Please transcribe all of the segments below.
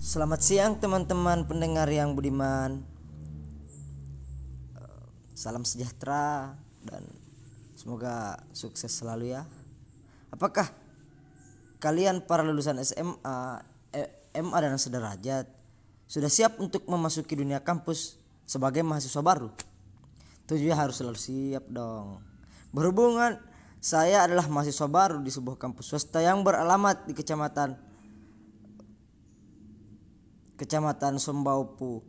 Selamat siang teman-teman pendengar yang budiman. Eh, Salam sejahtera dan semoga sukses selalu ya. Apakah kalian para lulusan SMA, eh, MA dan sederajat Sudah siap untuk memasuki dunia kampus sebagai mahasiswa baru? Tentunya harus selalu siap dong. Berhubungan saya adalah mahasiswa baru di sebuah kampus swasta yang beralamat di kecamatan Kecamatan Sombaupu,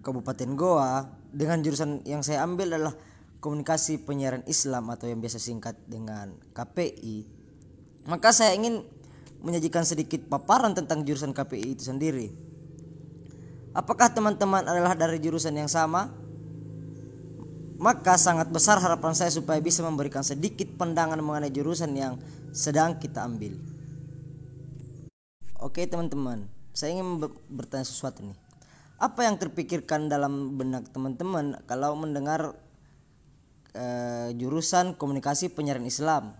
Kabupaten Goa, dengan jurusan yang saya ambil adalah Komunikasi Penyiaran Islam atau yang biasa singkat dengan KPI. Maka saya ingin menyajikan sedikit paparan tentang jurusan KPI itu sendiri. Apakah teman-teman adalah dari jurusan yang sama? Maka sangat besar harapan saya supaya bisa memberikan sedikit pandangan mengenai jurusan yang sedang kita ambil. Oke teman-teman, saya ingin ber- bertanya sesuatu nih. Apa yang terpikirkan dalam benak teman-teman kalau mendengar eh, jurusan komunikasi penyiaran Islam?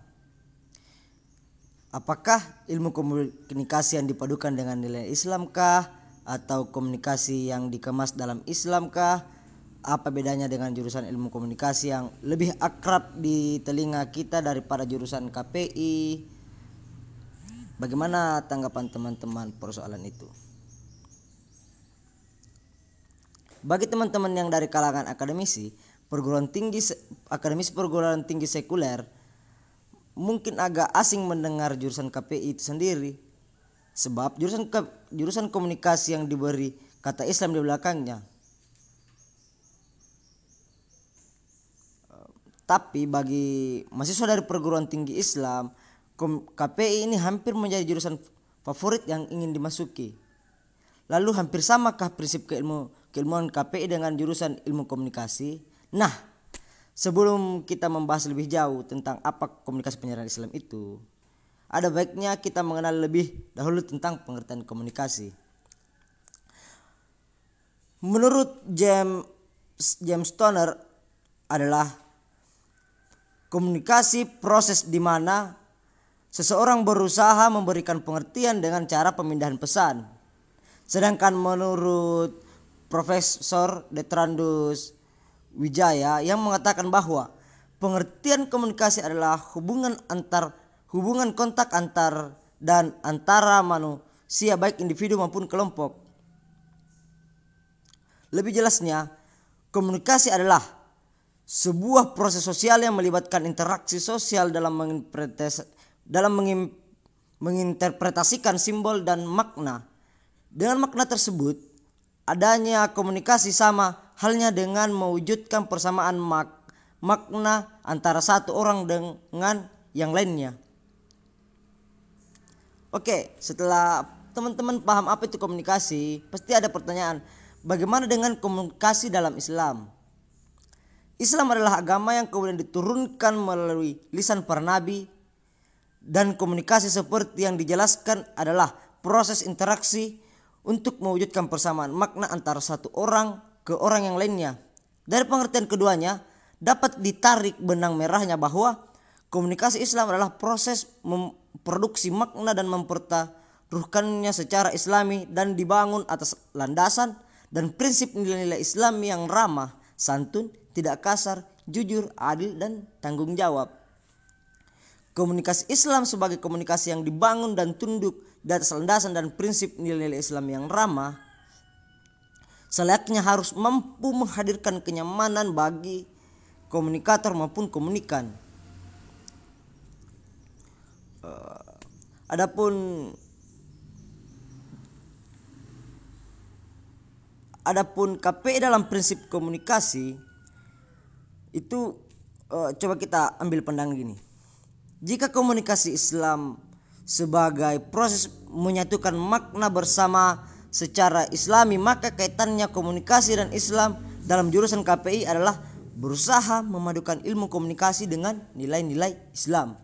Apakah ilmu komunikasi yang dipadukan dengan nilai Islam kah? Atau komunikasi yang dikemas dalam Islam kah? Apa bedanya dengan jurusan ilmu komunikasi yang lebih akrab di telinga kita daripada jurusan KPI? Bagaimana tanggapan teman-teman persoalan itu? Bagi teman-teman yang dari kalangan akademisi, perguruan tinggi akademisi perguruan tinggi sekuler mungkin agak asing mendengar jurusan KPI itu sendiri. Sebab jurusan jurusan komunikasi yang diberi kata Islam di belakangnya. Tapi bagi mahasiswa dari perguruan tinggi Islam, KPI ini hampir menjadi jurusan favorit yang ingin dimasuki. Lalu hampir samakah prinsip keilmu, keilmuan KPI dengan jurusan ilmu komunikasi? Nah, sebelum kita membahas lebih jauh tentang apa komunikasi penyiaran Islam itu, ada baiknya kita mengenal lebih dahulu tentang pengertian komunikasi. Menurut James James Stoner adalah komunikasi proses di mana seseorang berusaha memberikan pengertian dengan cara pemindahan pesan. Sedangkan menurut Profesor Detrandus Wijaya yang mengatakan bahwa pengertian komunikasi adalah hubungan antar hubungan kontak antar dan antara manusia baik individu maupun kelompok. Lebih jelasnya, komunikasi adalah sebuah proses sosial yang melibatkan interaksi sosial dalam dalam menginterpretasikan simbol dan makna. Dengan makna tersebut, adanya komunikasi sama halnya dengan mewujudkan persamaan mak- makna antara satu orang dengan yang lainnya. Oke, setelah teman-teman paham apa itu komunikasi, pasti ada pertanyaan, bagaimana dengan komunikasi dalam Islam? Islam adalah agama yang kemudian diturunkan melalui lisan para nabi dan komunikasi seperti yang dijelaskan adalah proses interaksi untuk mewujudkan persamaan makna antara satu orang ke orang yang lainnya. Dari pengertian keduanya dapat ditarik benang merahnya bahwa komunikasi Islam adalah proses memproduksi makna dan mempertaruhkannya secara islami dan dibangun atas landasan dan prinsip nilai-nilai Islam yang ramah, santun, tidak kasar, jujur, adil, dan tanggung jawab. Komunikasi Islam sebagai komunikasi yang dibangun dan tunduk atas landasan dan prinsip nilai-nilai Islam yang ramah, selayaknya harus mampu menghadirkan kenyamanan bagi komunikator maupun komunikan. Eh, adapun adapun KPI dalam prinsip komunikasi itu eh, coba kita ambil pandangan gini. Jika komunikasi Islam sebagai proses menyatukan makna bersama secara islami maka kaitannya komunikasi dan Islam dalam jurusan KPI adalah berusaha memadukan ilmu komunikasi dengan nilai-nilai Islam.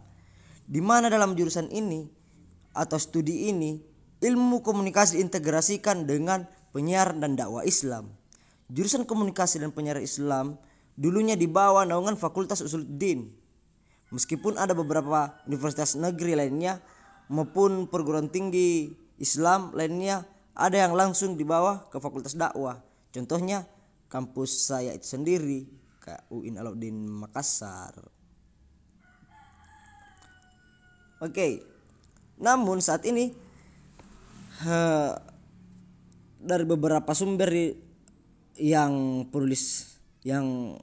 Di mana dalam jurusan ini atau studi ini ilmu komunikasi diintegrasikan dengan penyiaran dan dakwah Islam. Jurusan komunikasi dan penyiaran Islam dulunya dibawa naungan Fakultas Usuluddin. Meskipun ada beberapa universitas negeri lainnya maupun perguruan tinggi Islam lainnya ada yang langsung di bawah ke fakultas dakwah. Contohnya kampus saya itu sendiri ke UIN Alauddin Makassar. Oke namun saat ini dari beberapa sumber yang penulis yang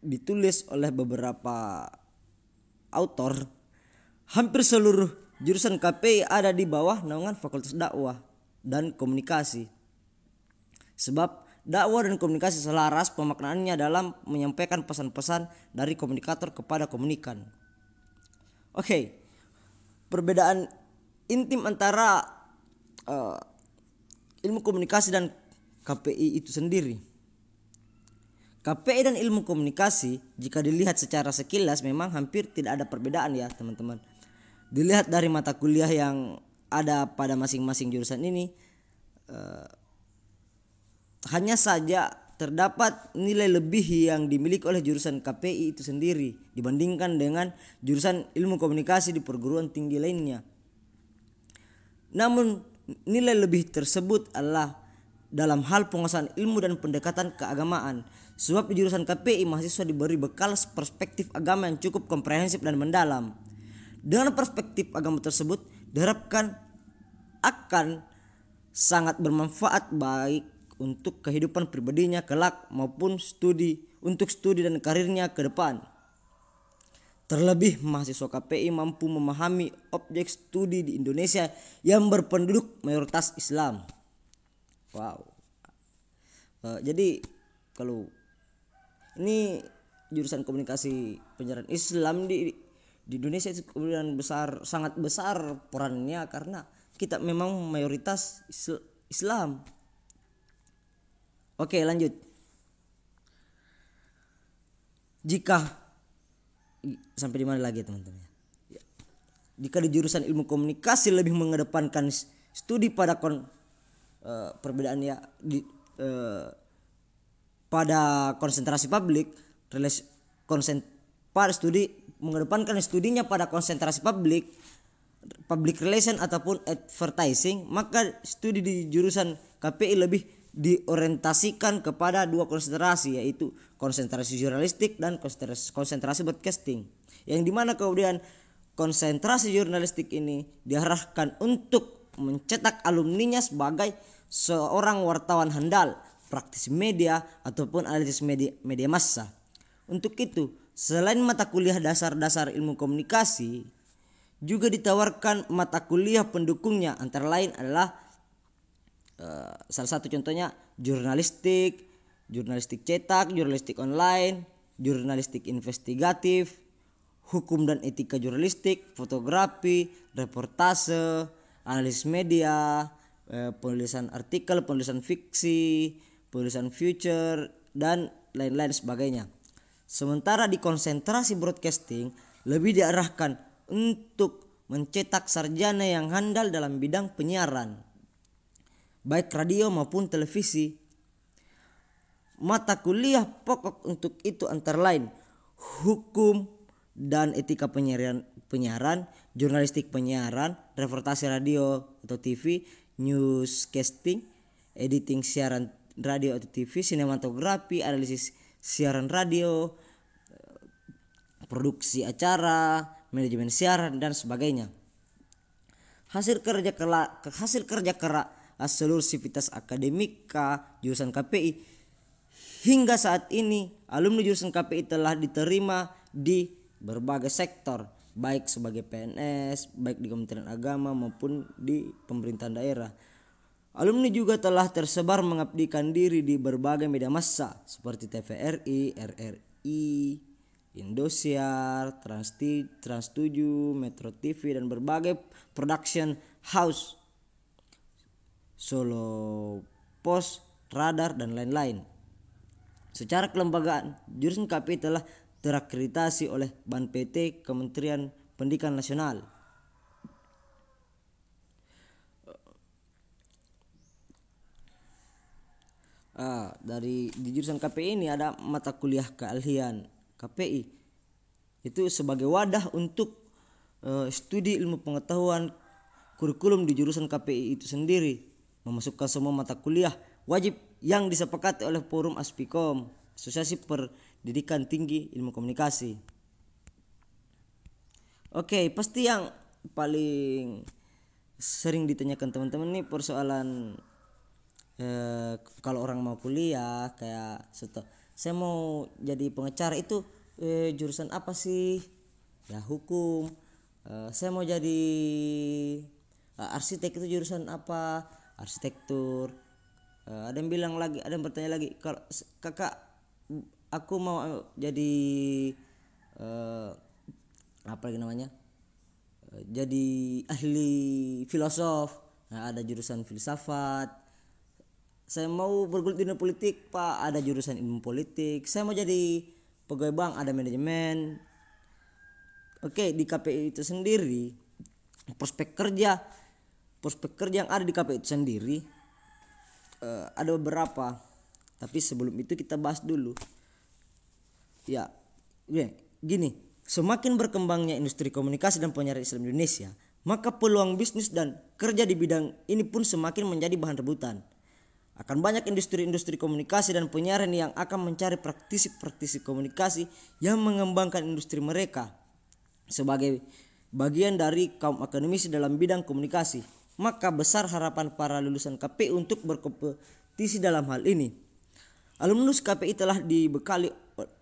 ditulis oleh beberapa autor hampir seluruh jurusan KPI ada di bawah naungan Fakultas Dakwah dan Komunikasi. Sebab dakwah dan komunikasi selaras pemaknaannya dalam menyampaikan pesan-pesan dari komunikator kepada komunikan. Oke, perbedaan intim antara uh, ilmu komunikasi dan KPI itu sendiri. KPI dan ilmu komunikasi jika dilihat secara sekilas memang hampir tidak ada perbedaan ya teman-teman. Dilihat dari mata kuliah yang ada pada masing-masing jurusan ini eh, hanya saja terdapat nilai lebih yang dimiliki oleh jurusan KPI itu sendiri dibandingkan dengan jurusan ilmu komunikasi di perguruan tinggi lainnya. Namun nilai lebih tersebut adalah dalam hal penguasaan ilmu dan pendekatan keagamaan. Sebab di jurusan KPI mahasiswa diberi bekal perspektif agama yang cukup komprehensif dan mendalam. Dengan perspektif agama tersebut diharapkan akan sangat bermanfaat baik untuk kehidupan pribadinya kelak maupun studi untuk studi dan karirnya ke depan. Terlebih mahasiswa KPI mampu memahami objek studi di Indonesia yang berpenduduk mayoritas Islam. Wow. Uh, jadi kalau ini jurusan komunikasi penyiaran Islam di di Indonesia itu kemudian besar sangat besar perannya karena kita memang mayoritas Islam. Oke, lanjut. Jika sampai di mana lagi teman-teman? Ya. Jika di jurusan ilmu komunikasi lebih mengedepankan studi pada kon uh, perbedaan ya di uh, pada konsentrasi publik relasi konsen pada studi mengedepankan studinya pada konsentrasi publik public relation ataupun advertising maka studi di jurusan KPI lebih diorientasikan kepada dua konsentrasi yaitu konsentrasi jurnalistik dan konsentrasi, konsentrasi broadcasting yang di mana kemudian konsentrasi jurnalistik ini diarahkan untuk mencetak alumninya sebagai seorang wartawan handal, praktisi media ataupun analisis media, media massa. Untuk itu, selain mata kuliah dasar-dasar ilmu komunikasi, juga ditawarkan mata kuliah pendukungnya antara lain adalah uh, salah satu contohnya jurnalistik, jurnalistik cetak, jurnalistik online, jurnalistik investigatif, hukum dan etika jurnalistik, fotografi, reportase, analisis media, eh, penulisan artikel, penulisan fiksi, penulisan future dan lain-lain sebagainya. Sementara di konsentrasi broadcasting lebih diarahkan untuk mencetak sarjana yang handal dalam bidang penyiaran, baik radio maupun televisi. Mata kuliah pokok untuk itu antara lain hukum dan etika penyiaran, penyiaran, jurnalistik penyiaran, reportasi radio atau TV, newscasting, editing siaran radio atau TV, sinematografi, analisis siaran radio, produksi acara, manajemen siaran dan sebagainya. Hasil kerja kerja hasil kerja keras seluruh sivitas akademika jurusan KPI hingga saat ini alumni jurusan KPI telah diterima di berbagai sektor baik sebagai PNS, baik di Kementerian Agama maupun di pemerintahan daerah. Alumni juga telah tersebar mengabdikan diri di berbagai media massa seperti TVRI, RRI, Indosiar, Trans, Trans 7, Metro TV dan berbagai production house Solo Pos, Radar dan lain-lain. Secara kelembagaan, jurusan KPI telah terakreditasi oleh Ban PT Kementerian Pendidikan Nasional. Ah, dari di jurusan KPI ini ada mata kuliah keahlian KPI. Itu sebagai wadah untuk uh, studi ilmu pengetahuan kurikulum di jurusan KPI itu sendiri. memasukkan semua mata kuliah wajib yang disepakati oleh forum Aspikom, Asosiasi Pendidikan Tinggi Ilmu Komunikasi. Oke, pasti yang paling sering ditanyakan teman-teman nih persoalan eh, kalau orang mau kuliah kayak seto, saya mau jadi pengacara itu eh, jurusan apa sih? Ya hukum. Eh, saya mau jadi eh, arsitek itu jurusan apa? Arsitektur uh, ada yang bilang lagi ada yang bertanya lagi kalau kakak aku mau jadi uh, apa lagi namanya uh, jadi ahli filosof nah, ada jurusan filsafat saya mau bergulir di dunia politik pak. Ada jurusan ilmu politik. Saya mau jadi pegawai bank ada manajemen. Oke di KPI itu sendiri prospek kerja prospek kerja yang ada di KPI itu sendiri uh, ada beberapa. Tapi sebelum itu kita bahas dulu. Ya gini. Semakin berkembangnya industri komunikasi dan penyiaran Islam Indonesia maka peluang bisnis dan kerja di bidang ini pun semakin menjadi bahan rebutan akan banyak industri-industri komunikasi dan penyiaran yang akan mencari praktisi-praktisi komunikasi yang mengembangkan industri mereka sebagai bagian dari kaum akademisi dalam bidang komunikasi maka besar harapan para lulusan KPI untuk berkompetisi dalam hal ini. Alumnus KPI telah dibekali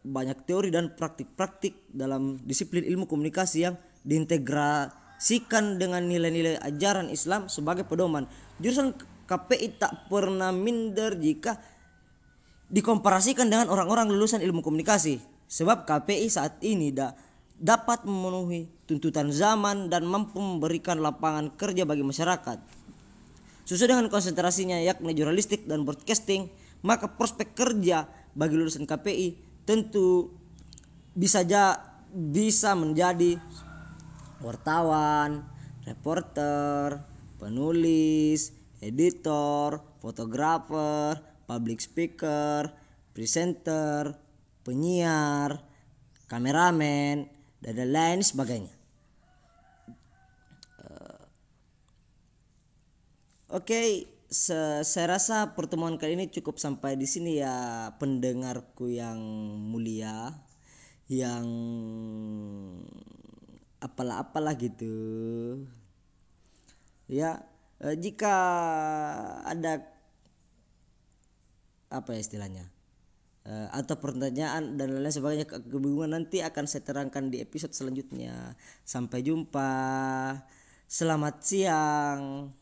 banyak teori dan praktik-praktik dalam disiplin ilmu komunikasi yang diintegrasikan dengan nilai-nilai ajaran Islam sebagai pedoman. Jurusan KPI tak pernah minder jika dikomparasikan dengan orang-orang lulusan ilmu komunikasi. Sebab KPI saat ini dah dapat memenuhi tuntutan zaman dan mampu memberikan lapangan kerja bagi masyarakat. Sesuai dengan konsentrasinya yakni jurnalistik dan broadcasting, maka prospek kerja bagi lulusan KPI tentu bisa ja, bisa menjadi wartawan, reporter, penulis, editor, fotografer, public speaker, presenter, penyiar, kameramen, dan lain sebagainya. Uh, Oke, okay, saya rasa pertemuan kali ini cukup sampai di sini ya pendengarku yang mulia, yang apalah-apalah gitu. Ya, jika ada apa ya istilahnya? uh, atau pertanyaan dan lain-lain sebagainya kebingungan nanti akan saya terangkan di episode selanjutnya sampai jumpa selamat siang